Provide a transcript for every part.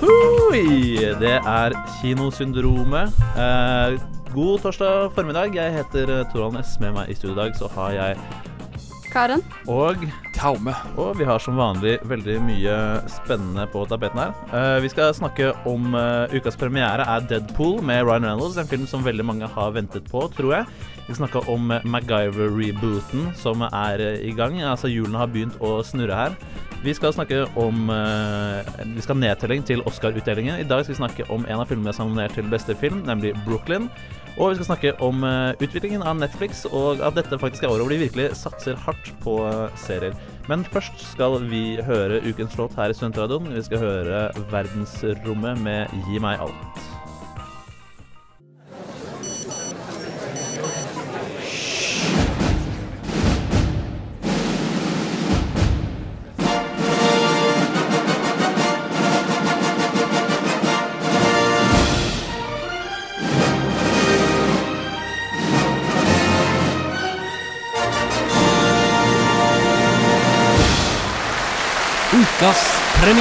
Hui, det er Kinosyndromet. Eh, god torsdag formiddag. Jeg heter eh, Torvald Næss. Med meg i studio i dag så har jeg Karen? og Taume. Og vi har som vanlig veldig mye spennende på tapeten her. Eh, vi skal snakke om eh, ukas premiere er Deadpool med Ryan Reynolds. En film som veldig mange har ventet på, tror jeg. Vi skal snakke om MacGyver-rebooten som er i gang. Altså Hjulene har begynt å snurre her. Vi skal snakke om eh, Vi skal ha nedtelling til Oscar-utdelingen. I dag skal vi snakke om en av filmene som er nominert til beste film, nemlig Brooklyn. Og vi skal snakke om eh, utviklingen av Netflix, og at dette faktisk er året hvor de virkelig satser hardt på eh, serier. Men først skal vi høre ukens låt her i Studentradioen. Vi skal høre Verdensrommet med Gi meg alt.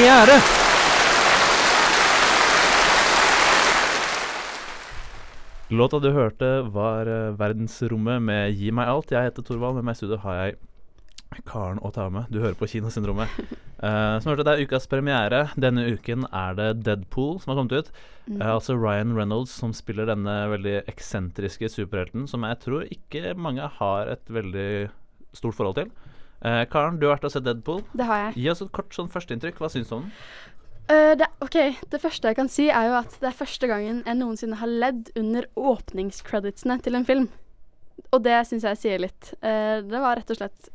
Premiere. Låta du hørte, var eh, Verdensrommet med Gi meg alt. Jeg heter Torvald. Med meg i studio har jeg Karen og Taume. Du hører på Kinosyndromet. Uh, som hørte, det er ukas premiere. Denne uken er det Deadpool som har kommet ut. Mm. Eh, altså Ryan Reynolds som spiller denne veldig eksentriske superhelten, som jeg tror ikke mange har et veldig stort forhold til. Eh, Karen, du har vært og sett Deadpool. Det har jeg. Gi oss et kort sånn førsteinntrykk. Hva syns du om den? Uh, det, ok, det første jeg kan si, er jo at det er første gangen jeg noensinne har ledd under åpningscreditsene til en film. Og det syns jeg sier litt. Uh, det var rett og slett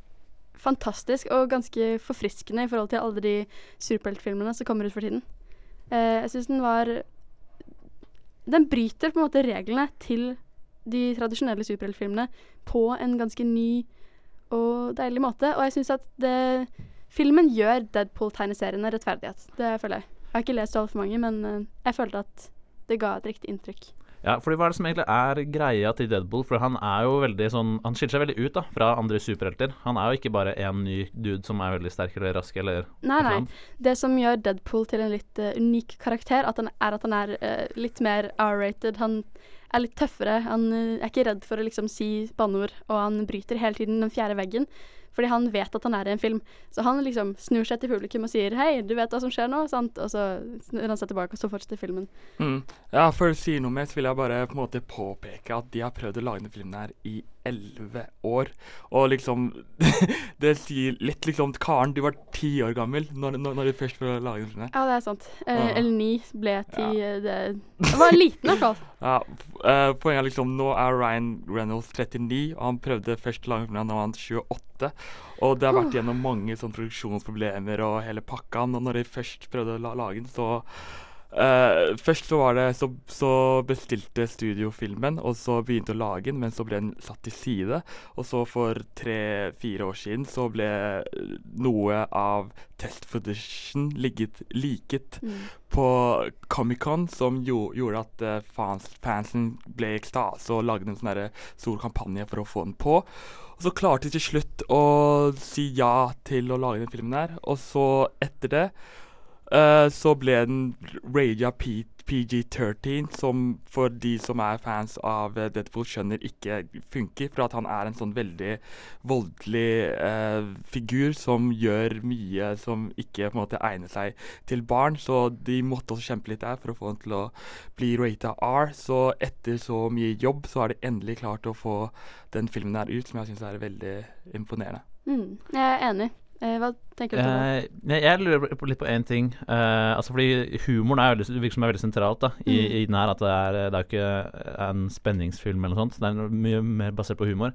fantastisk og ganske forfriskende i forhold til alle de superheltfilmene som kommer ut for tiden. Jeg syns den var Den bryter på en måte reglene til de tradisjonelle superheltfilmene på en ganske ny og deilig måte. Og jeg syns at det Filmen gjør Deadpool-tegneseriene rettferdighet. Det føler jeg. Jeg har ikke lest altfor mange, men eh, jeg følte at det ga et riktig inntrykk. Ja, fordi Hva er det som egentlig er greia til Deadpool? For han er jo veldig sånn Han skiller seg veldig ut da fra andre superhelter. Han er jo ikke bare en ny dude som er veldig sterk eller rask eller Nei, nei. Det som gjør Deadpool til en litt uh, unik karakter, at han, er at han er uh, litt mer R-rated. Han er litt tøffere. Han eh, er ikke redd for å liksom si banneord, og han bryter hele tiden den fjerde veggen. Fordi han vet at han er i en film. Så han liksom snur seg til publikum og sier 'hei, du vet hva som skjer nå', sant? Og så snur han seg tilbake, og så fortsetter filmen. Mm. Ja, Før du sier noe mer, så vil jeg bare på en måte påpeke at de har prøvd å lage denne filmen her i elleve år. Og liksom Det sier litt liksom Karen, du var ti år gammel når, når, når du først prøvde å lage denne filmen. Ja, det er sant. Eh, eller ni ble til eh, det var liten i hvert fall. Ja, eh, Poenget er liksom Nå er Ryan Reynolds 39, og han prøvde først å lage filmen da han var 28. Og det har vært gjennom mange sånn produksjonsproblemer og hele pakka. Og når de først prøvde å la lage den, så eh, Først så var det så, så bestilte studio filmen, og så begynte å lage den, men så ble den satt til side. Og så for tre-fire år siden så ble eh, noe av test-footagen ligget liket Mm. på Comic-Con, som jo, gjorde at eh, fans, fansen ble i ekstase og lagde en sånn stor kampanje for å få den på. Og så klarte de til slutt å si ja til å lage den filmen her. Og så, etter det, eh, så ble den raga P PG-13, som for de som er fans av uh, Deadpool, skjønner ikke funker. For at han er en sånn veldig voldelig uh, figur som gjør mye som ikke på en måte egner seg til barn. Så de måtte også kjempe litt der for å få han til å bli rata R. Så etter så mye jobb, så har de endelig klart å få den filmen her ut, som jeg syns er veldig imponerende. Mm. Jeg er enig. Eh, hva tenker du? Torvald? Eh, jeg, lurer litt på én ting. Eh, altså fordi Humoren er veldig, virker som er veldig sentralt da, i, Mm. i den her. At det er, det er ikke en spenningsfilm eller noe sånt. Det er mye mer basert på humor.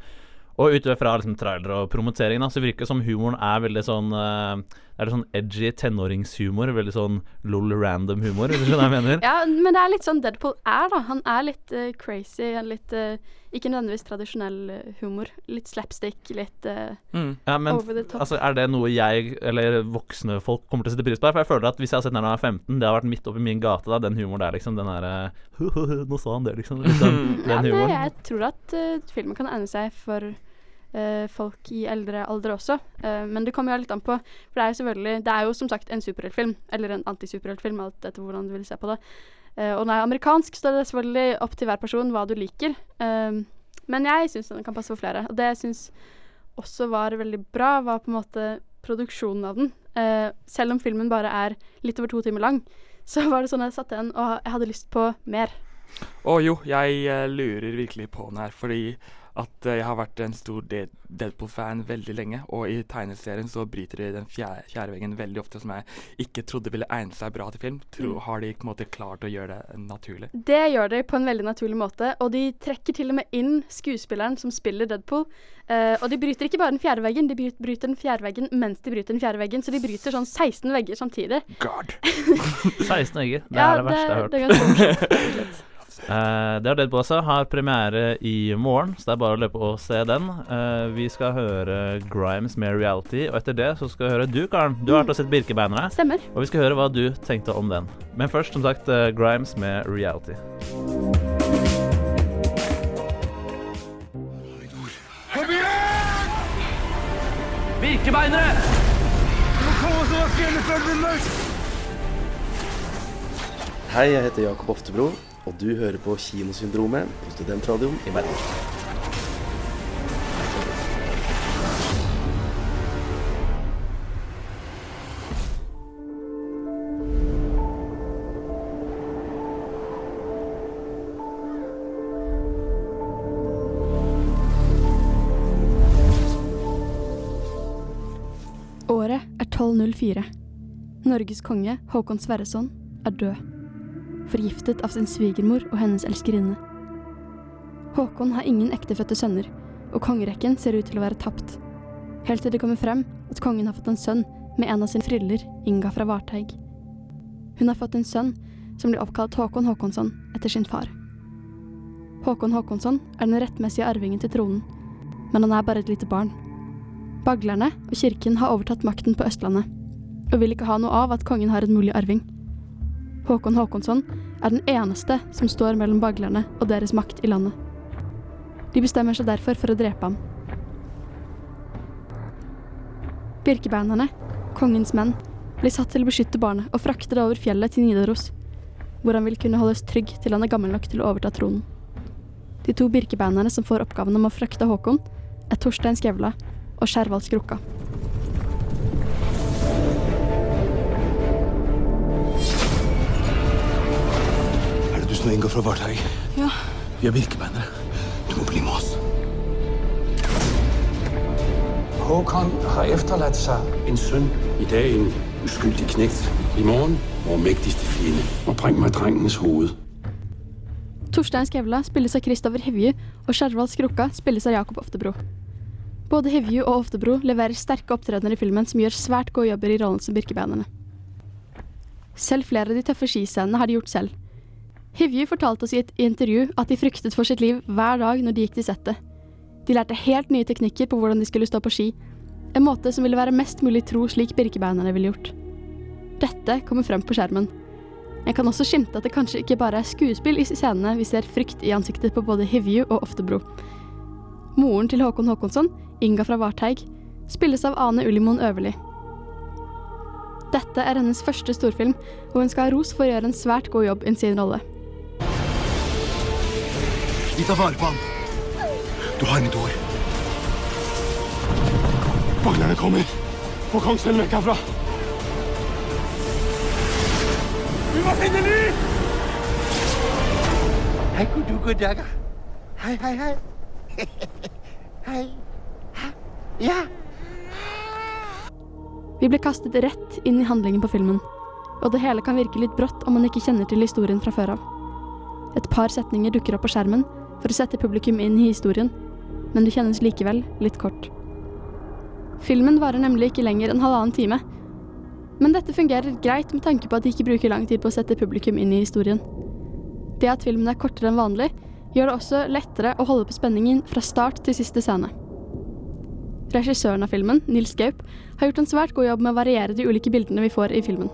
Og ut fra liksom, trailer og promotering da, så virker det som humoren er veldig sånn eh, er det sånn edgy tenåringshumor. Veldig sånn lol random humor, hvis du skjønner hva jeg mener. Ja, men det er litt sånn Deadpool er, da. Han er litt uh, crazy. Litt uh, Ikke nødvendigvis tradisjonell eh, humor. Litt slapstick, litt uh, Mm. Ja, men over the top. altså, er det noe jeg, eller voksne folk, kommer til å sette pris på? For jeg føler at hvis jeg har sett den når jeg er 15, det har vært midt oppi min gate, da, den humoren der, liksom. Den derre Nå sa han det, liksom. liksom ja, den det, jeg tror at filmen kan egne seg for folk i eldre alder også. Eh, men det kommer jo litt an på. For det er jo selvfølgelig Det er jo som sagt en superheltfilm, eller en antisuperheltfilm, alt etter hvordan du vil se på det. Eh, og den er amerikansk, så det er selvfølgelig opp til hver person hva du liker. Eh, men jeg syns den kan passe for flere. Og det jeg syns også var veldig bra, var på en måte produksjonen av den. Eh, selv om filmen bare er litt over to timer lang, så var det sånn jeg satt igjen og jeg hadde lyst på mer. Og jo, jeg eh, lurer virkelig på den her, fordi at eh, jeg har vært en stor Deadpool-fan veldig lenge, og i tegneserien så bryter de den fjerde, fjerde veggen veldig ofte, som jeg ikke trodde ville egne seg bra til film. Tro, Mm. Har de på en måte klart å gjøre det naturlig? Det gjør de på en veldig naturlig måte, og de trekker til og med inn skuespilleren som spiller Deadpool. Uh, og de bryter ikke bare den fjerde veggen, de bryter den fjerde veggen mens de bryter den fjerde veggen, så de bryter sånn 16 vegger samtidig. God! 16 vegger. Det er det verste jeg har hørt. Det er Eh, det har Deadpool også. Har premiere i morgen, så det er bare å løpe og se den. Uh, vi skal høre Grimes med Reality, og etter det så skal vi høre du, Karen. Du har vært og sett Birkebeinere, Stemmer. og vi skal høre hva du tenkte om den. Men først, som sagt, uh, Grimes med Reality. Birkebeinere! Hei, jeg heter Jakob Oftebro, og du hører på Kinosyndromet på Studentradioen i Bergen. Året er 1204. Norges konge, Håkon Sverreson, er død. Forgiftet av sin svigermor og hennes elskerinne. Håkon har ingen ektefødte sønner, og kongerekken ser ut til å være tapt. Helt til det kommer frem at kongen har fått en sønn med en av sine friller, Inga fra Varteig. Hun har fått en sønn som blir oppkalt Håkon Håkonsson etter sin far. Håkon Håkonsson er den rettmessige arvingen til tronen, men han er bare et lite barn. Baglerne og kirken har overtatt makten på Østlandet, og vil ikke ha noe av at kongen har en mulig arving. Håkon Håkonsson er den eneste som står mellom baglerne og deres makt i landet. De bestemmer seg derfor for å drepe ham. Birkebeinerne, kongens menn, blir satt til å beskytte barnet og frakte det over fjellet til Nidaros, hvor han vil kunne holdes trygg til han er gammel nok til å overta tronen. De to birkebeinerne som får oppgaven om å frakte Håkon, er Torstein Skjevla og Skjervald Skrukka. Som Inga fra Varteig? Ja. Vi er birkebeinere. Du må bli med oss. Håkon har efterlatt seg en sønn. I dag en uskyldig knekt. I morgen vår mektigste fiende. Og bring meg drengens hoved. Torstein Skevla spilles av Kristoffer Hevju, og Skjervald Skrukka spilles av Jakob Oftebro. Både Hevju og Oftebro leverer sterke opptredener i filmen som gjør svært gode jobber i rollen som Birkebeinerne. Selv flere av de tøffe skiscenene har de gjort selv. Hivju fortalte oss i et intervju at de fryktet for sitt liv hver dag når de gikk til settet. De lærte helt nye teknikker på hvordan de skulle stå på ski, en måte som ville være mest mulig tro slik Birkebeinerne ville gjort. Dette kommer frem på skjermen. En kan også skimte at det kanskje ikke bare er skuespill i scenene vi ser frykt i ansiktet på både Hivju og Oftebro. Moren til Håkon Håkonsson, Inga fra Varteig, spilles av Ane Ullimoen Øverli. Dette er hennes første storfilm, og hun skal ha ros for å gjøre en svært god jobb i sin rolle. Vi tar vare på ham. Du har mitt ord. Baglerne kommer. Og kongsfellen vekk herfra. Vi må finne Ly! Hei, god god dag. Hei, hei, hei. Hei. Hæ? Ja. Vi blir kastet rett inn i handlingen på filmen, og det hele kan virke litt brått om man ikke kjenner til historien fra før av. Et par setninger dukker opp på skjermen for å sette publikum inn i historien, men det kjennes likevel litt kort. Filmen varer nemlig ikke lenger enn halvannen time, Men dette fungerer greit med tanke på at de ikke bruker lang tid på å sette publikum inn i historien. Det at filmen er kortere enn vanlig, gjør det også lettere å holde på spenningen fra start til siste scene. Regissøren av filmen, Nils Gaup, har gjort en svært god jobb med å variere de ulike bildene vi får i filmen.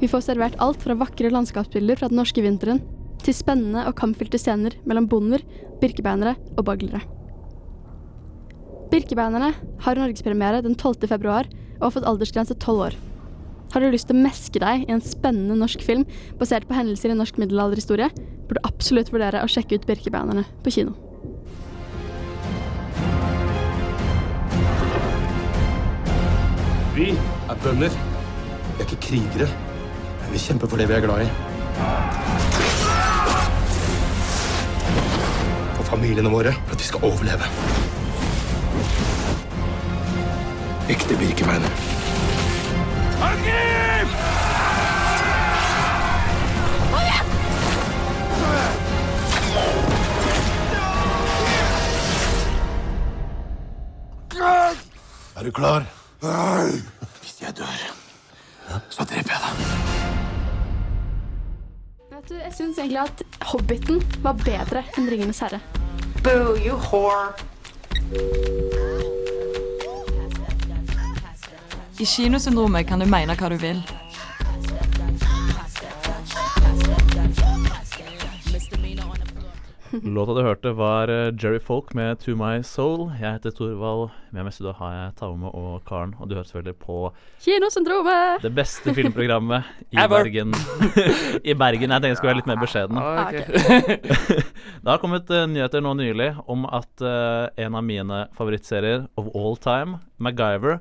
Vi får servert alt fra vakre landskapsbilder fra den norske vinteren, til spennende og kampfylte scener mellom bonder, birkebeinere og baglere. Birkebeinerne har norgespremiere den 12. februar og har fått aldersgrense 12 år. Har du lyst til å meske deg i en spennende norsk film basert på hendelser i norsk middelalderhistorie, burde du absolutt vurdere å sjekke ut Birkebeinerne på kino. Vi er bønder. Vi er ikke krigere. Men vi kjemper for det vi er glad i. familiene våre, for at vi skal overleve. Ekte birkebeiner. Er du klar? Hvis jeg dør, så dreper jeg deg. Vet du, Jeg syns egentlig at Hobbiten var bedre enn Ringenes herre. Boo, you whore. I kinosyndromet kan du mene hva du vil. Låta du hørte, var eh, Jerry Folk med 'To My Soul'. Jeg heter Torvald. Med meg i studio har jeg Taume og Karen, og du hører selvfølgelig på Kinosyndromet! det beste filmprogrammet i Bergen. I Bergen. Jeg tenkte jeg skulle være litt mer beskjeden. Ah, okay. Det har kommet eh, nyheter nå nylig om at uh, en av mine favorittserier of all time, MacGyver,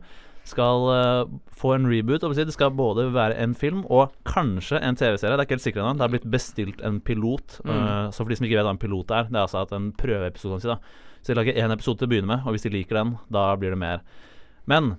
skal uh, få en reboot. Det skal både være en film og kanskje en TV-serie. Det er ikke helt sikkert ennå. Det har blitt bestilt en pilot. Mm. Uh, så for de som ikke vet hva en pilot er, det er altså en prøveepisode. Så de lager én episode til å begynne med, og hvis de liker den, da blir det mer. Men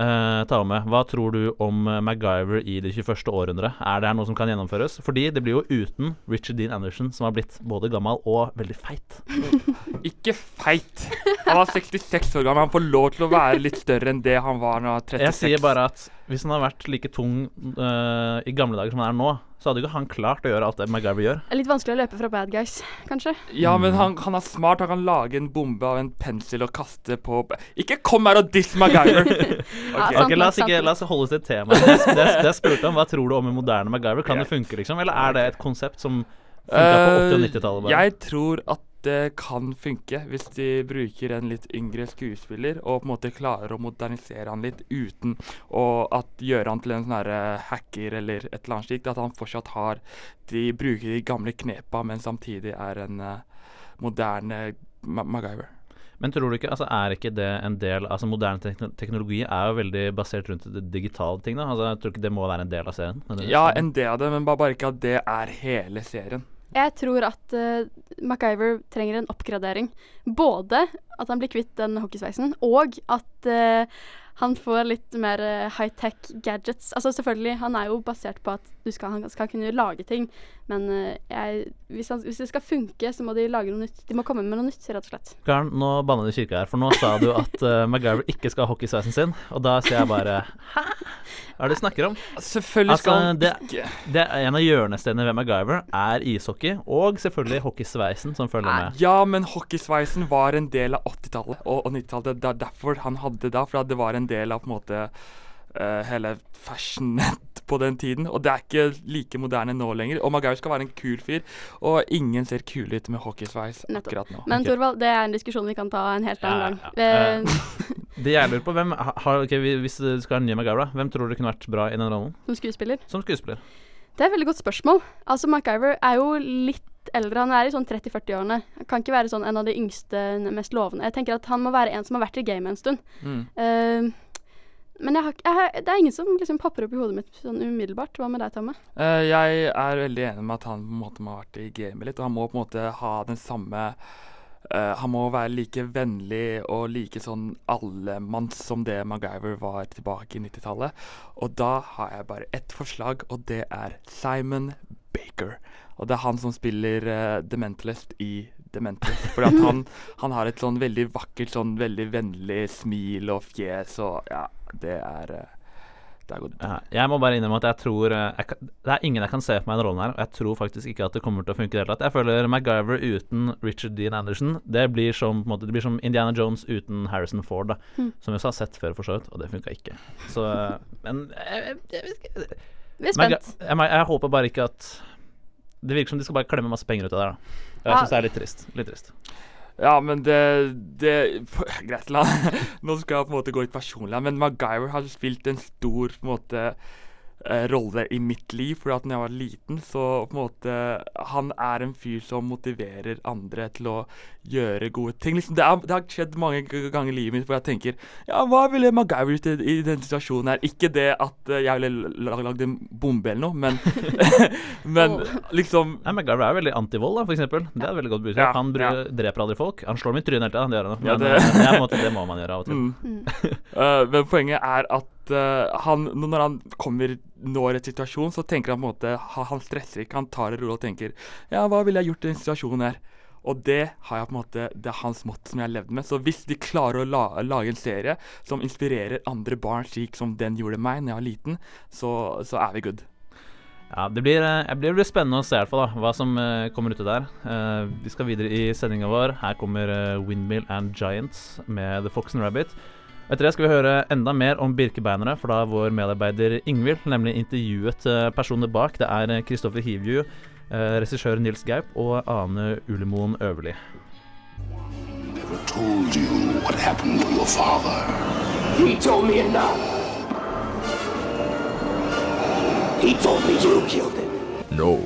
Uh, ta med, Hva tror du om eh, MacGyver i det 21. århundre? Er det her noe som kan gjennomføres? Fordi det blir jo uten Richard Dean Anderson, som har blitt både gammel og veldig feit. Ikke feit. Han var 66 år gammel. Han får lov til å være litt større enn det han var når han var 36. Jeg sier bare at hvis han har vært like tung uh, i gamle dager som han er nå, så hadde ikke han klart å gjøre alt det MacGyver gjør. Det er Litt vanskelig å løpe fra bad guys, kanskje. Ja, men han, han er smart. Han kan lage en bombe av en pensel og kaste på Ikke kom her og diss MacGyver! Ja, Ok. sant Ok, la, oss ikke, la oss holde oss til temaet. Det, det, det jeg spurte om, Hva tror du om en moderne MacGyver? Kan det funke, liksom? Eller er det et konsept som funka på 80- og 90-tallet? Eh, Jeg tror at det kan funke hvis de bruker en litt yngre skuespiller og på en måte klarer å modernisere han litt uten å gjøre han til en sånn hacker eller et eller annet slikt. At han fortsatt har De bruker de gamle knepa, men samtidig er en uh, moderne Ma MacGyver. Men tror du ikke, altså er ikke det en del Altså Moderne tekno teknologi er jo veldig basert rundt det digitale ting. da Altså Jeg tror ikke det må være en del av serien. Ja, en del av det, men bare, bare ikke at det er hele serien. Jeg tror at uh, MacGyver trenger en oppgradering. Både at han blir kvitt den hockeysveisen, og at eh, han får litt mer eh, high-tech gadgets. Altså selvfølgelig, han er jo basert på at du skal, han skal kunne lage ting, men eh, jeg, hvis, han, hvis det skal funke, så må de lage noe nytt. De må komme med noe nytt, rett og slett. Karen, nå banner du kirka her, for nå sa du at uh, MacGyver ikke skal ha hockeysveisen sin. Og da sier jeg bare Hæ? Hva er det du snakker om? Selvfølgelig Altså, skal han det, ikke det er En av hjørnestenene ved MacGyver er ishockey, og selvfølgelig hockeysveisen som følger med. Ja, men hockeysveisen var en del av 80-tallet og, og 90-tallet. Det er derfor han hadde det da, for det var en del av på en måte uh, hele fashionet på den tiden. Og det er ikke like moderne nå lenger. Og Magaur skal være en kul fyr, og ingen ser kule ut med hockeysveis akkurat nå. Men okay. Torvald, det er en diskusjon vi kan ta en helt annen Ja, gang. ja. Uh, Det jeg lurer på, hvem har, okay, Hvis du skal ha en ny da, hvem tror du kunne vært bra i den rollen? som skuespiller. Som skuespiller? Det er et veldig godt spørsmål. Altså, MacGyver er jo litt eldre. Han er i sånn 30-40-årene. Han kan ikke være sånn en av de yngste, mest lovende. Jeg tenker at han må være en som har vært i gamet en stund. Mm. Uh, men jeg har, jeg, det er ingen som liksom popper opp i hodet mitt sånn umiddelbart. Hva med deg, Tomme? Uh, jeg er veldig enig med at han på en måte må ha vært i gamet litt, og han må på en måte ha den samme Uh, Han må være like vennlig og like sånn allemanns som det MacGyver var tilbake i 90-tallet. Og da har jeg bare ett forslag, og det er Simon Baker. Og det er han som spiller uh, The Mentalist i The Mentalist. Fordi at han, han har et sånn veldig vakkert, sånn veldig vennlig smil og fjes og ja, det er uh, dette er godt. Ja, jeg må bare innrømme at jeg tror eh, jeg, kan- Det er ingen jeg kan se for meg den rollen her, og jeg tror faktisk ikke at det kommer til å funke i det hele tatt. Jeg føler MacGyver uten Richard Dean Anderson, det blir som, på en måte, det blir som Indiana Jones uten Harrison Ford, da. Mm. Som vi har sett før, for så vidt, og det funka ikke. Så eh, Men jeg, jeg, jeg, jeg. Vi er spent. Jeg, jeg, håper bare ikke at Det virker som de skal bare klemme masse penger ut av det da. Jeg syns det er litt trist. Litt trist. Ja, men det, det Greit, la Nå skal jeg på en måte gå litt personlig men MacGyver har spilt en stor på en måte rolle i mitt liv. For at når jeg var liten, så på en måte Han er en fyr som motiverer andre til å gjøre gode ting. Liksom, det, er, det har skjedd mange ganger i livet mitt hvor jeg tenker Ja, hva ville MacGyver gjort i, i denne situasjonen her? Ikke det at eh, jeg ville lag, lagd en bombe eller noe, men Men liksom Nei, MacGyver er veldig antivold, da, for eksempel. Det er et veldig godt budskap. Ja, han bry- ja. dreper aldri folk. Han slår dem i trynet hele tida, det gjør han. Ja, Men det- eh, det, på en det må man gjøre av og til. Mm. uh, men poenget er at eh, han, når han kommer når et situasjon, så tenker han på en måte Han stresser ikke, han tar det rolig og tenker Ja, hva ville jeg gjort i den situasjonen her? Og det har jeg på en måte Det er hans motto som jeg har levd med. Så hvis de klarer å la, lage en serie som inspirerer andre barn slik som den gjorde meg da jeg var liten, så, så er vi good. Ja, det blir, eh, det blir- spennende å se i hvert fall da, hva som eh, kommer uti der. Vi skal videre i sendinga vår. Her kommer Windmill and Giants med The Fox and Rabbit. Etter det skal vi høre enda mer om birkebeinere, for da vår medarbeider Ingvild nemlig intervjuet eh, personene bak. Det er eh, Kristoffer Hivju, eh, regissør Nils Gaup og Ane Ulemoen Øverli. He told me enough. He told me you killed him. No,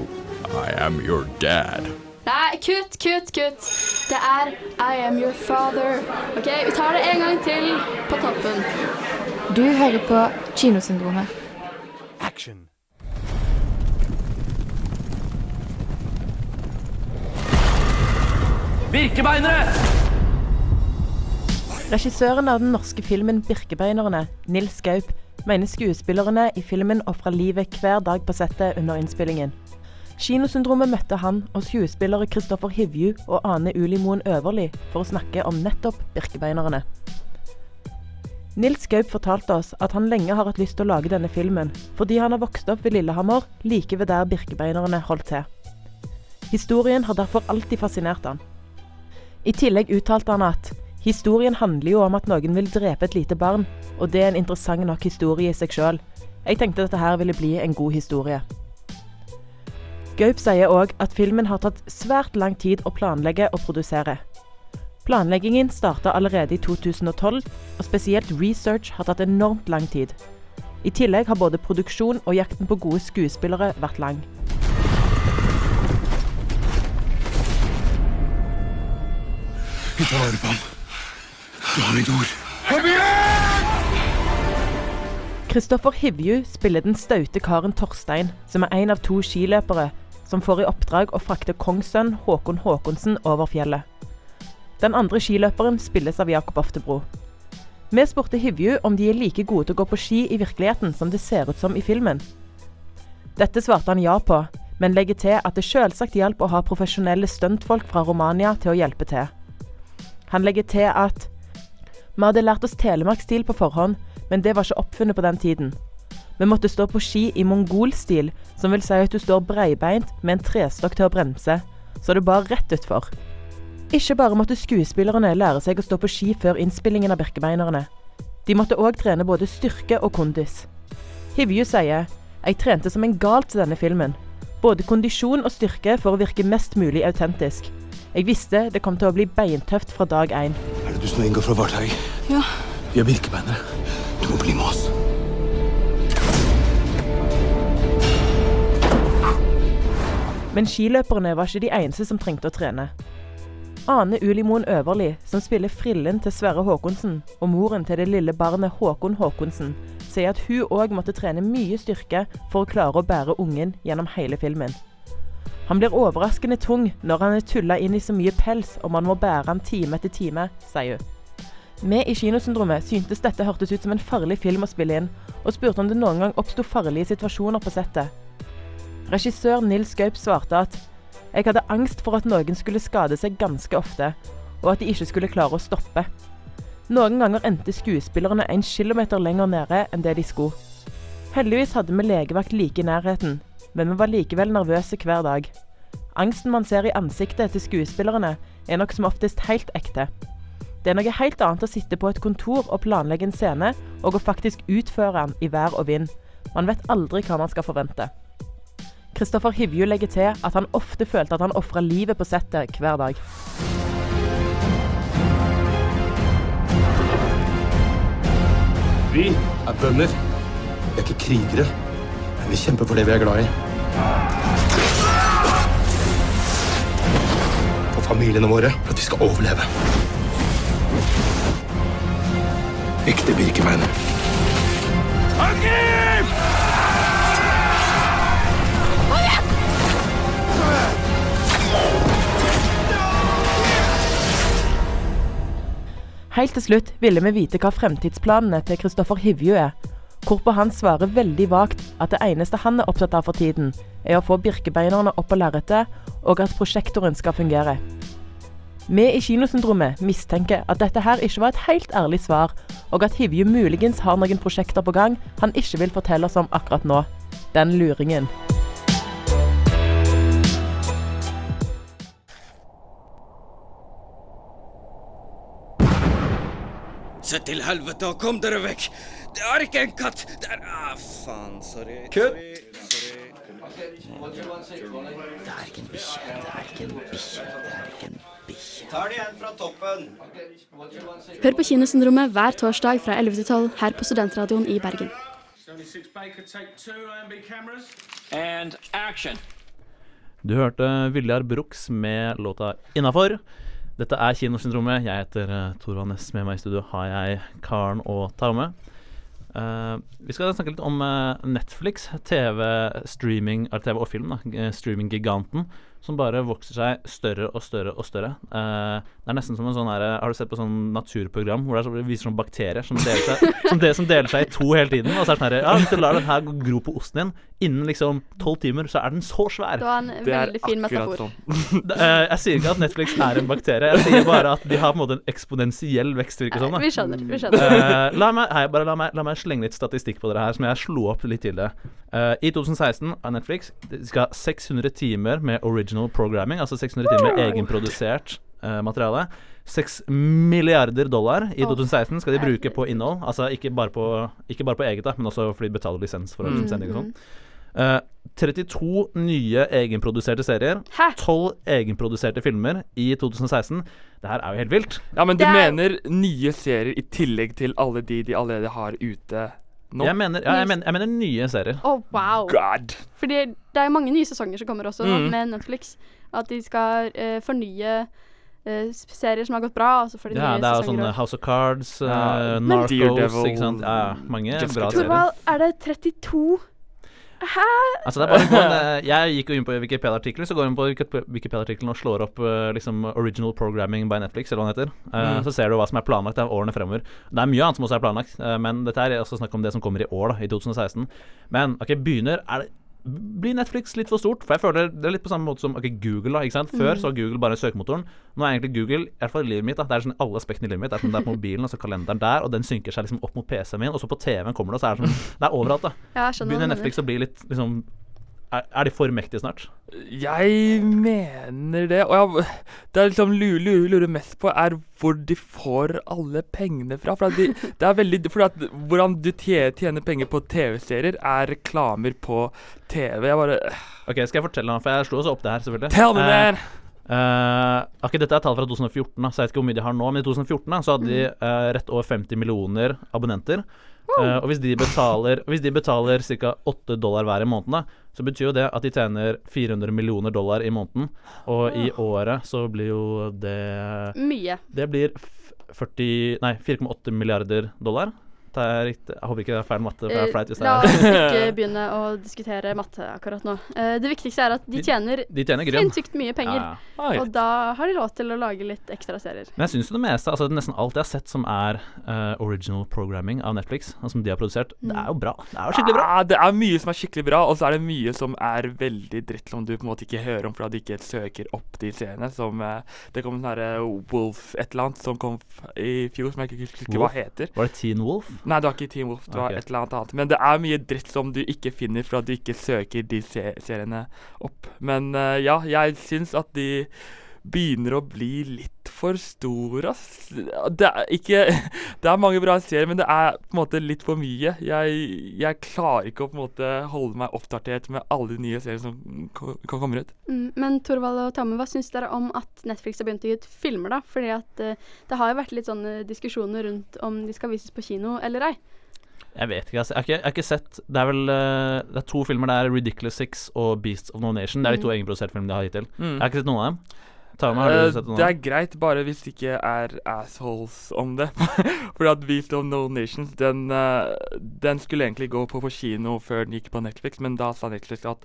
I am your dad. Nei, kutt, kutt, kutt. Det er I am your father. OK, vi tar det en gang til på toppen. Du hører på Kinosyndromet. Action. Birkebeinere! Regissøren av den norske filmen 'Birkebeinerne', Nils Gaup, mener skuespillerne i filmen ofra livet hver dag på settet under innspillingen. Kinosyndromet møtte han og skuespillere Kristoffer Hivju og Ane Ulimoen Øverli for å snakke om nettopp Birkebeinerne. Nils Gaup fortalte oss at han lenge har hatt lyst til å lage denne filmen, fordi han har vokst opp ved Lillehammer, like ved der Birkebeinerne holdt til. Historien har derfor alltid fascinert han. I tillegg uttalte han at historien handler jo om at noen vil drepe et lite barn, og det er en interessant nok historie i seg sjøl. Jeg tenkte dette her ville bli en god historie. Gaup sier òg at filmen har tatt svært lang tid å planlegge og produsere. Planleggingen starta allerede i 2012, og spesielt research har tatt enormt lang tid. I tillegg har både produksjon og jakten på gode skuespillere vært lang. Vi tar vare på ham. Du har mitt ord. Kristoffer Hivju spiller den staute karen Torstein, som er en av to skiløpere som får i oppdrag å frakte kongssønn Håkon Håkonsen over fjellet. Den andre skiløperen spilles av Jakob Oftebro. Vi spurte Hivju om de er like gode til å gå på ski i virkeligheten som det ser ut som i filmen. Dette svarte han ja på, men legger til at det selvsagt hjalp å ha profesjonelle stuntfolk fra Romania til å hjelpe til. Han legger til at vi hadde lært oss telemarksstil på forhånd, men det var ikke oppfunnet på den tiden. Vi måtte stå på ski i mongolstil, som vil si at du står breibeint med en trestokk til å bremse, så det bar rett utfor. Ikke bare måtte skuespillerne lære seg å stå på ski før innspillingen av Birkebeinerne. De måtte òg trene både styrke og kondis. Hivju sier jeg trente som en gal til denne filmen. Både kondisjon og styrke for å virke mest mulig autentisk. Jeg visste det kom til å bli beintøft fra dag én. Er det du som er Inga fra Varteig? Ja. Vi er birkebeinere. Du må bli med oss. Men skiløperne var ikke de eneste som trengte å trene. Ane Ulimoen Øverli, som spiller frillen til Sverre Håkonsen, og moren til det lille barnet Håkon Håkonsen, sier at hun òg måtte trene mye styrke for å klare å bære ungen gjennom hele filmen. Han blir overraskende tung når han er tulla inn i så mye pels og man må bære han time etter time, sier hun. Vi i Kinosyndromet syntes dette hørtes ut som en farlig film å spille inn, og spurte om det noen gang oppsto farlige situasjoner på settet. Regissør Nils Gaup svarte at jeg hadde angst for at noen skulle skade seg ganske ofte, og at de ikke skulle klare å stoppe. Noen ganger endte skuespillerne en kilometer lenger nede enn det de skulle. Heldigvis hadde vi legevakt like i nærheten, men vi var likevel nervøse hver dag. Angsten man ser i ansiktet til skuespillerne, er nok som oftest helt ekte. Det er noe helt annet å sitte på et kontor og planlegge en scene, og å faktisk utføre den i vær og vind. Man vet aldri hva man skal forvente. Kristoffer Hivju legger til at han ofte følte at han ofra livet på settet hver dag. Vi er bønder. Vi er ikke krigere. Men vi kjemper for det vi er glad i. For familiene våre, for at vi skal overleve. Ekte Birkebein. Angrip! Helt til slutt ville vi vite hva fremtidsplanene til Kristoffer Hivju er. Hvorpå han svarer veldig vagt at det eneste han er opptatt av for tiden, er å få birkebeinerne opp på lerretet, og at prosjektoren skal fungere. Vi i Kinosyndromet mistenker at dette her ikke var et helt ærlig svar, og at Hivju muligens har noen prosjekter på gang han ikke vil fortelle oss om akkurat nå. Den luringen. Se til helvete og kom dere vekk! Det er ikke en katt! Det er ah, faen. Sorry. Kutt! Det er ikke en bikkje. Det er ikke en bikkje. Det er ikke en bikkje. Tar det igjen fra toppen. Hør på Kinosyndromet hver torsdag fra 11 til 12 her på Studentradioen i Bergen. And action. Du hørte Viljar Bruks med låta 'Innafor'. Dette er Kinosyndromet. Jeg heter uh, Tor Vannes. Med meg i studio har jeg Karen og Tarme. Uh, vi skal snakke litt om uh, Netflix, TV-streaming TV og film. da Streaming-giganten som bare vokser seg større og større og større. Uh, det er nesten som en sånn her, Har du sett på sånn naturprogram hvor det, viser sånn bakterier som deler, seg, som, det, som deler seg i to hele tiden? Og så er det sånn her Ja, hvis du lar den her gro på osten din innen liksom tolv timer, så er den så svær. Det var en det veldig fin metafor. Sånn. uh, jeg sier ikke at Netflix er en bakterie, jeg sier bare at de har på en måte en eksponentiell vekst. Virker sånn, vi skjønner. vi skjønner uh, la, meg, hei, bare la meg, la meg slenge litt statistikk på dere her, som jeg slo opp litt tidligere. I 2016 av Netflix de skal 600 timer med original programming. altså 600 timer med egenprodusert uh, materiale. 6 milliarder dollar i 2016 skal de bruke på innhold. Altså ikke bare på, ikke bare på eget, da, men også fordi de betaler lisens for mm. sending og sånn. Uh, 32 nye egenproduserte serier. Hæ? 12 egenproduserte filmer i 2016. Det her er jo helt vilt. Ja, Men du mener nye serier i tillegg til alle de de allerede har ute? Nå? Jeg mener, ja, jeg, mener, jeg mener nye serier. Å, wow. God. Fordi det er jo mange nye sesonger som kommer også Mm. med Netflix. At de skal uh, fornye uh, serier som har gått bra. Altså for de Ja, nye det er jo sånn. House of Cards, uh, Narcos Daredevil, ikke sant? Ja, ja, mange Jessica bra serier. Torvald, er det 32? Hæ? Altså det er bare eh, Jeg gikk jo inn på Wikipedia-artikkelen, så går inn på Wikipedia-artikkelen og slår opp eh, liksom Original Programming by Netflix, eller hva den heter. Eh, Mm. Så ser du hva som er planlagt av årene fremover. Det er mye annet som også er planlagt, men dette er også snakk om det som kommer i år, da, i 2016. Men ok, begynner er det blir Netflix litt for stort? For jeg føler Det er litt på samme måte som okay, Google. da, ikke sant? Før Mm. så var Google bare søkemotoren. Nå er egentlig Google, i hvert fall i livet mitt, da, det er sånn alle aspektene i livet mitt. Det er sånn det er på mobilen, og så kalenderen der, og den synker seg liksom opp mot PC-en min, og så på TV-en kommer det, og så er det sånn Det er overalt, da. Ja, Begynner Netflix å bli litt liksom er, er de for mektige snart? Jeg mener det. Og jeg, det jeg liksom lurer, lurer, lurer mest på, er hvor de får alle pengene fra. For at de, det er veldig For at hvordan du tjener penger på TV-serier, er reklamer på TV. Jeg bare Ok, Skal jeg fortelle, noe, for jeg slo også opp det her, selvfølgelig. Tell me, Eh, man! eh, ok, Dette er tall fra 2014, da, så jeg vet ikke hvor mye de har nå. Men i 2014 da, så hadde de uh, rett over 50 millioner abonnenter. Uh, og hvis de betaler Hvis de betaler ca. 8 dollar hver i måneden, da, så betyr jo det at de tjener 400 millioner dollar i måneden. Og i året så blir jo det Mye. Det blir 40 Nei, 4,8 milliarder dollar. Er. Jeg håper ikke det er feil matte. For det Eh, er flaut hvis det La oss ikke begynne å diskutere matte akkurat nå. Eh, det viktigste er at de De- tjener, de tjener sinnssykt mye penger. Ja, ja. Og da har de lov til å lage litt ekstra serier. Men jeg syns det meste, altså nesten alt jeg har sett som er uh, original programming av Netflix, og som de har produsert, det er jo bra. Det er jo skikkelig bra. Ja, det er mye som er skikkelig bra, og så er det mye som er veldig dritt som du på en måte ikke hører om fordi du ikke søker opp de seriene. Som uh, Det kom en sånn herre Wolf et eller annet som kom i fjor, som jeg ikke husker hva heter. Var det Teen Wolf? Nei, det var ikke Team Wolf. Det var okay. et eller annet annet. Men det er mye dritt som du ikke finner for at du ikke søker de seriene opp. Men uh, ja, jeg syns at de begynner å bli litt for stor, ass. Det er ikke Det er mange bra serier, men det er på en måte litt for mye. Jeg, jeg klarer ikke å på en måte holde meg oppdatert med alle de nye seriene som ko- ko- kommer ut. Mm, men Torvald og Tamme, hva syns dere om at Netflix har begynt å gi ut filmer, da? Fordi at eh, det har jo vært litt sånne diskusjoner rundt om de skal vises på kino eller ei. Jeg vet ikke, altså. Jeg har ikke, jeg har ikke sett Det er vel eh, Det er to filmer. Det er Ridiculous Six og Beasts of No Nation. Det er de to Mm. egenproduserte filmene de har hittil. Mm. Jeg har ikke sett noen av dem. Tame, har Eh, du sett noe? det er greit, bare hvis det ikke er assholes om det. Fordi at Beast of No Nations, den, eh, den skulle egentlig gå på, på kino før den gikk på Netflix, men da sa Netflix at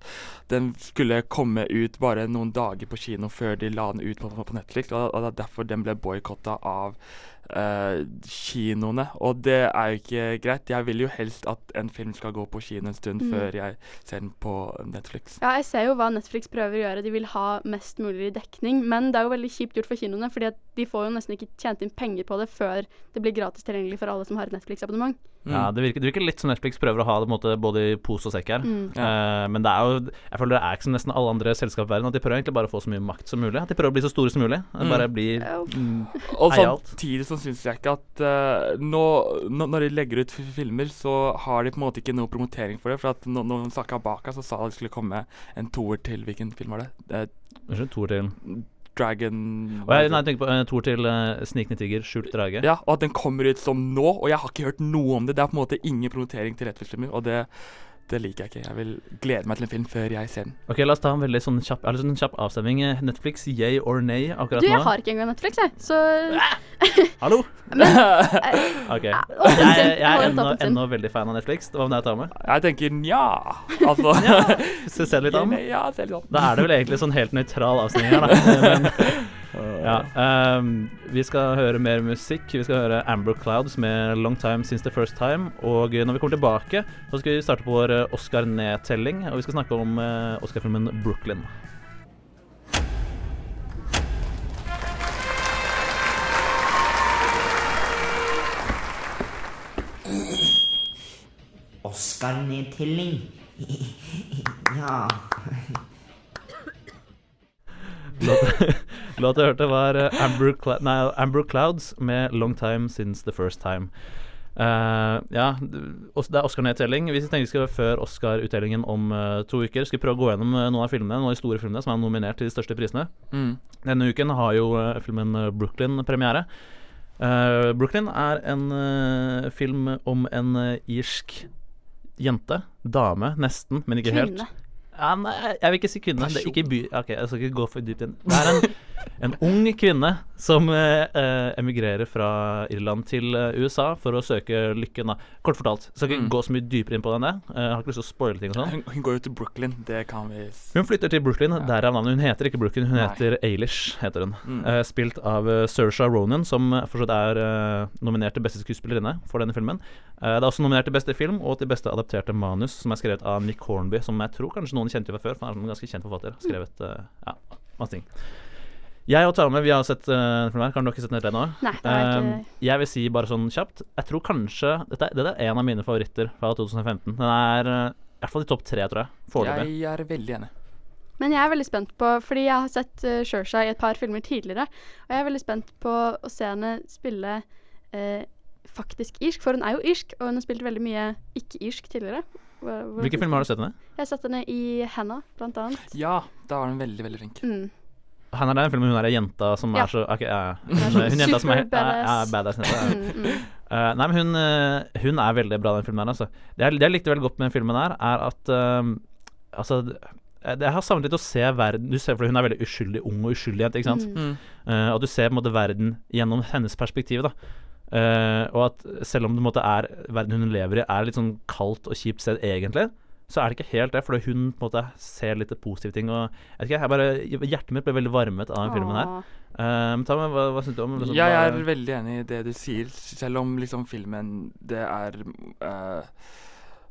den skulle komme ut bare noen dager på kino før de la den ut på, på, Netflix, og, og er derfor den ble boikotta av eh, kinoene. Og det er jo ikke greit. Jeg vil jo helst at en film skal gå på kino en stund Mm. før jeg ser den på Netflix. Ja, jeg ser jo hva Netflix prøver å gjøre. De vil ha mest mulig dekning. Men det er jo veldig kjipt gjort for kinoene, fordi at de får jo nesten ikke tjent inn penger på det før det blir gratis tilgjengelig for alle som har et Netflix-abonnement. Ja, det virker, det virker litt som Netflix prøver å ha det på en måte, både i pose og sekk her. Mm. Uh, men det er jo Jeg føler det er ikke som nesten alle andre selskap i verden, at de prøver egentlig bare å få så mye makt som mulig. At de prøver å bli så store som mulig. Mm. bare bli mm, Og samtidig så syns jeg ikke at uh, nå, nå, Når de legger ut filmer, så har de på en måte ikke noe promotering for det. For at når noen snakka bak oss så sa det skulle komme en toer til Hvilken film var det? Unnskyld, toer til Dragon Og jeg, nei, jeg tenker på uh, tor til uh, Snikende tiger, skjult drage. Ja, og at den kommer ut som nå, og jeg har ikke hørt noe om det. Det er på en måte ingen promotering til Netflix-filmer, og det, det liker jeg ikke. Jeg vil glede meg til en film før jeg ser den. Ok, La oss ta en veldig sånn kjapp, eller sånn kjapp avstemning. Eh, Netflix, yay or nay akkurat Du, jeg nå? har ikke engang Netflix, jeg, så Hallo! Men, ok. Jeg, jeg Jeg er ennå, ennå veldig fan av Netflix. Hva med deg, Tame? Jeg tenker nja. Altså Så se litt an. Ja, se litt an. Da er det vel egentlig sånn helt nøytral avstemning her, da. Men, ja, um, vi skal høre mer musikk. Vi skal høre Amber Clouds med 'Long Time Since The First Time'. Og når vi kommer tilbake, så skal vi starte på vår eh, Oscar-nedtelling. Og vi skal snakke om eh, Oscar-filmen 'Brooklyn'. Oscar-nedtelling. ja. Låta jeg hørte, var eh, Amber, Cla nei, Amber Clouds med 'Long Time Since The First Time'. Uh, ja, det er Oscar-nedtelling. Vi tenkte vi skal før Oscar-utdelingen om uh, to uker Skal vi prøve å gå gjennom noen av filmene Noen av de store filmene som er nominert til de største prisene. Mm. Denne uken har jo uh, filmen Brooklyn premiere. Eh, Brooklyn er en film om en irsk jente. Dame, nesten, men ikke helt. Ja, nei, jeg vil ikke si kvinne. Det er ikke by... Ok, jeg skal ikke gå for dypt inn. Det er en, en ung kvinne som eh, eh, emigrerer fra Irland til eh, USA for å søke lykken. Da. Kort fortalt. Skal ikke Mm. gå så mye dypere inn på den. jeg. Eh, Jeg har ikke lyst til å spoile ting og sånn. Hun, hun går jo til Brooklyn, det kan vi s- Hun flytter til Brooklyn, derav navnet. Hun heter ikke Brooklyn, hun Nei. heter Ailish. heter hun. Mm. Eh, spilt av uh, Saoirse Ronan, som fortsatt er eh, nominert til beste skuespillerinne for denne filmen. Eh, det er også nominert til beste film og til beste adapterte manus, som er skrevet av Nick Hornby, som jeg tror kanskje noen kjente fra før, for han er en ganske kjent forfatter. Skrevet eh, ja, masse ting. Jeg og Tarme vi har sett uh, filmen her. Kan dere ikke sett den ennå? Nei, det har jeg Uh, ikke. jeg vil si bare sånn kjapt Jeg tror kanskje Dette, er- dette er en av mine favoritter fra 2015. Den er uh, i hvert fall i topp tre, tror jeg. Foreløpig. Jeg er veldig enig. Men jeg er veldig spent på Fordi jeg har sett uh, Shersha i et par filmer tidligere, og jeg er veldig spent på å se henne spille uh, faktisk irsk, for hun er jo irsk, og hun har spilt veldig mye ikke-irsk tidligere. Hva- hva- Hvilke filmer har du sett henne? Jeg har sett henne i Hannah, blant annet. Ja, da var hun veldig, veldig flink. Mm. Han er en film hvor hun er ei jenta som Ja. er så okay, ja. Hun er sånn Hun jenta som er, super er, er badass. Mm, mm. Uh, nei, men hun, eh, hun er veldig bra, den filmen her, altså. Det jeg, det jeg likte veldig godt med den filmen her, er at eh, Altså det, jeg har savnet litt å se verden Du ser fordi hun er veldig uskyldig ung og uskyldig jente, ikke sant? Mm. Uh, og du ser på en måte verden gjennom hennes perspektiv, da. Eh, og at selv om det på måte er verden hun lever i, er litt sånn kaldt og kjipt sted egentlig, så er det ikke helt det, fordi hun på en måte ser litt positive ting. Og jeg vet ikke, jeg bare, Hjertet mitt ble veldig varmet av den filmen her. Eh, ta med, hva, hva syns du om liksom, Jeg er veldig enig i det du sier, selv om liksom filmen Det er eh,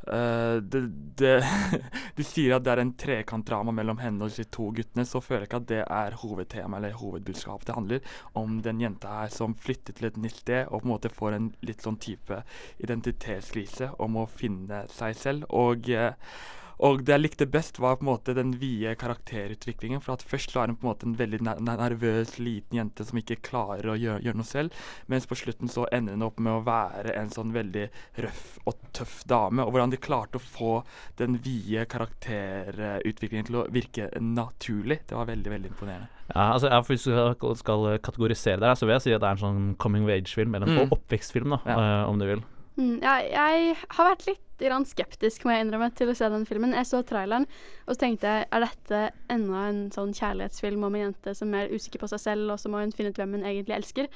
det, det De sier at det er en trekantdrama mellom henne og de to guttene, så føler jeg ikke at det er hovedtema eller hovedbudskapet. Det handler om den jenta her som flytter til et nytt sted og på en måte får en litt sånn type identitetskrise om å finne seg selv. Og eh, og det jeg likte best, var på en måte den vide karakterutviklingen. For at først så er hun på en måte en veldig nervøs, liten jente som ikke klarer å gjøre, gjøre, noe selv. Mens på slutten så ender hun opp med å være en sånn veldig røff og tøff dame. Og hvordan de klarte å få den vide karakterutviklingen til å virke naturlig, det var veldig, veldig imponerende. Ja, altså jeg, Hvis du skal kategorisere det, her, så vil jeg si at det er en sånn coming of age-film, eller en mm. oppvekstfilm, da, ja. uh, om du vil. Mm, ja, jeg har vært litt skeptisk må jeg innrømme, til å se den filmen. Jeg så traileren, og så tenkte jeg er dette enda en sånn kjærlighetsfilm om en jente som er usikker på seg selv, og så må hun finne ut hvem hun egentlig elsker.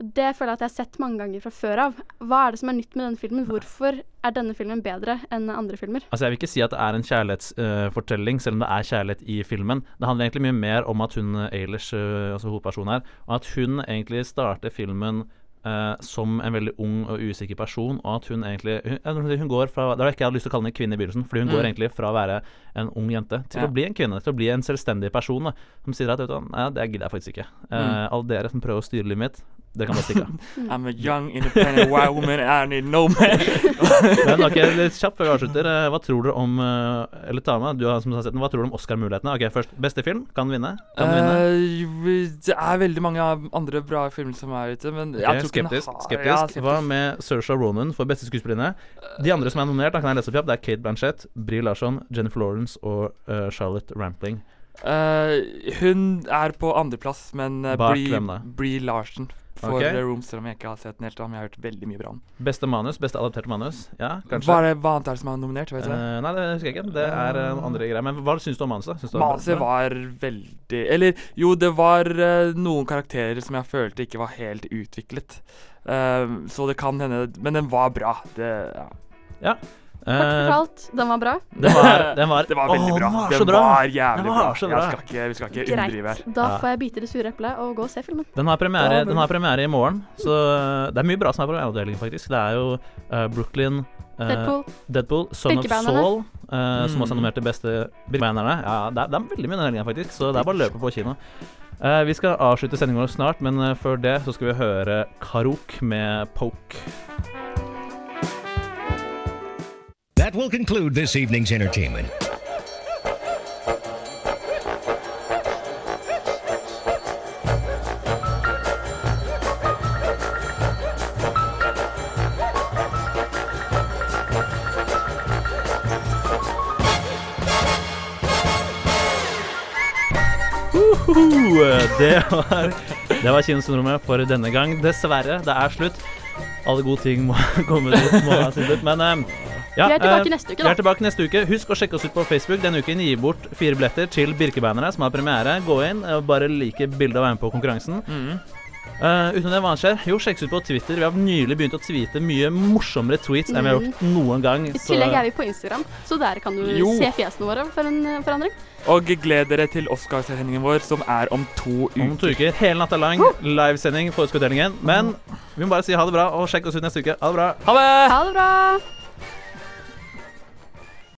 Og Det føler jeg at jeg har sett mange ganger fra før av. Hva er det som er nytt med denne filmen? Hvorfor er denne filmen bedre enn andre filmer? Altså Jeg vil ikke si at det er en kjærlighetsfortelling, uh, selv om det er kjærlighet i filmen. Det handler egentlig mye mer om at hun Eilers, uh, altså hovedpersonen her, og at hun egentlig starter filmen Uh, som en veldig ung og usikker person, og at hun egentlig Hun, hun går fra Det var ikke jeg hadde lyst til å kalle henne kvinne i begynnelsen, fordi hun mm. går egentlig fra å være en ung jente til ja. å bli en kvinne, til å bli en selvstendig person da, som sier at vet du, ja, det gidder jeg faktisk ikke. Uh, mm. Alle dere som prøver å styre livet mitt, det kan bare stikke av. I'm a young, independent white woman. I need no man. Men ok, litt kjapt før vi avslutter. Eh, hva tror dere om eh, Eller ta med, du har, som har sett den, hva tror du om Oscar-mulighetene? Ok, først, Beste film? Kan vinne? Kan uh, vinne? Det er veldig mange andre bra filmer som er ute, men okay, jeg tror skeptisk, har, skeptisk. Ja, skeptisk. Hva med Saoirse Ronan for beste skuespillerinne? De andre som er nominert, da kan jeg lese opp kjapt. Det er Kate Blanchett, Brie Larson, Jennifer Lawrence og uh, Charlotte Rampling. Uh, hun er på andreplass, men uh, Brie, Brie Larson for okay. Room, selv om jeg ikke har sett den helt. Men jeg har hørt veldig mye bra om Beste manus, beste adapterte manus. Ja, kanskje. Hva, er det, hva annet er det som er nominert? Vet uh, nei, det husker jeg ikke. Det er uh, andre greier. Men hva syns du om manuset? Manuset var veldig Eller jo, det var uh, noen karakterer som jeg følte ikke var helt utviklet. Så det kan hende Men den var bra. Det, ja. ja. Kort eh, fortalt, den var bra. Den var, den var, det var veldig bra. Den var, den var jævlig den var bra. Skal ikke, vi skal ikke Greit. underdrive her. Da får jeg bite det sure eplet og gå og se filmen. Den har premiere, den har premiere i morgen, så det er mye bra som er på avdelingen, faktisk. Det er jo uh, Brooklyn uh, Deadpool. Deadpool Son of Soul, uh, mm. som også er nominert til beste Birkebeinerne. Ja, det er, det er veldig mye helgen, faktisk, så det er bare å løpe på kino. Uh, vi skal avslutte sendingen vår snart, men uh, før det så skal vi høre Karok med Poke. That will conclude this evening's entertainment. Det var, det var kinosyndromet for denne gang. Dessverre, det er slutt. Alle gode ting må komme ut. Må ha sin slutt. Men um, ja, vi er tilbake uh, neste uke, da. Vi er tilbake neste uke. Husk å sjekke oss ut på Facebook. Denne uken gir bort fire billetter til Birkebeinerne, som har premiere. Gå inn og bare like bildet og være med på konkurransen. Mm. Uh, utenom det, hva skjer? Jo, sjekk oss ut på Twitter. Vi har nylig begynt å tweete mye morsommere tweets enn vi har gjort mm. noen gang. I tillegg er vi på Instagram, så der kan du jo. se fjesene våre for en uh, forandring. Og gled dere til Oscarsendingen vår, som er om to uker. Om to uker, Hele natta lang. Livesending på Utskuddelingen. Men vi må bare si ha det bra, og sjekk oss ut neste uke. Ha det bra. Ha det! Ha det bra.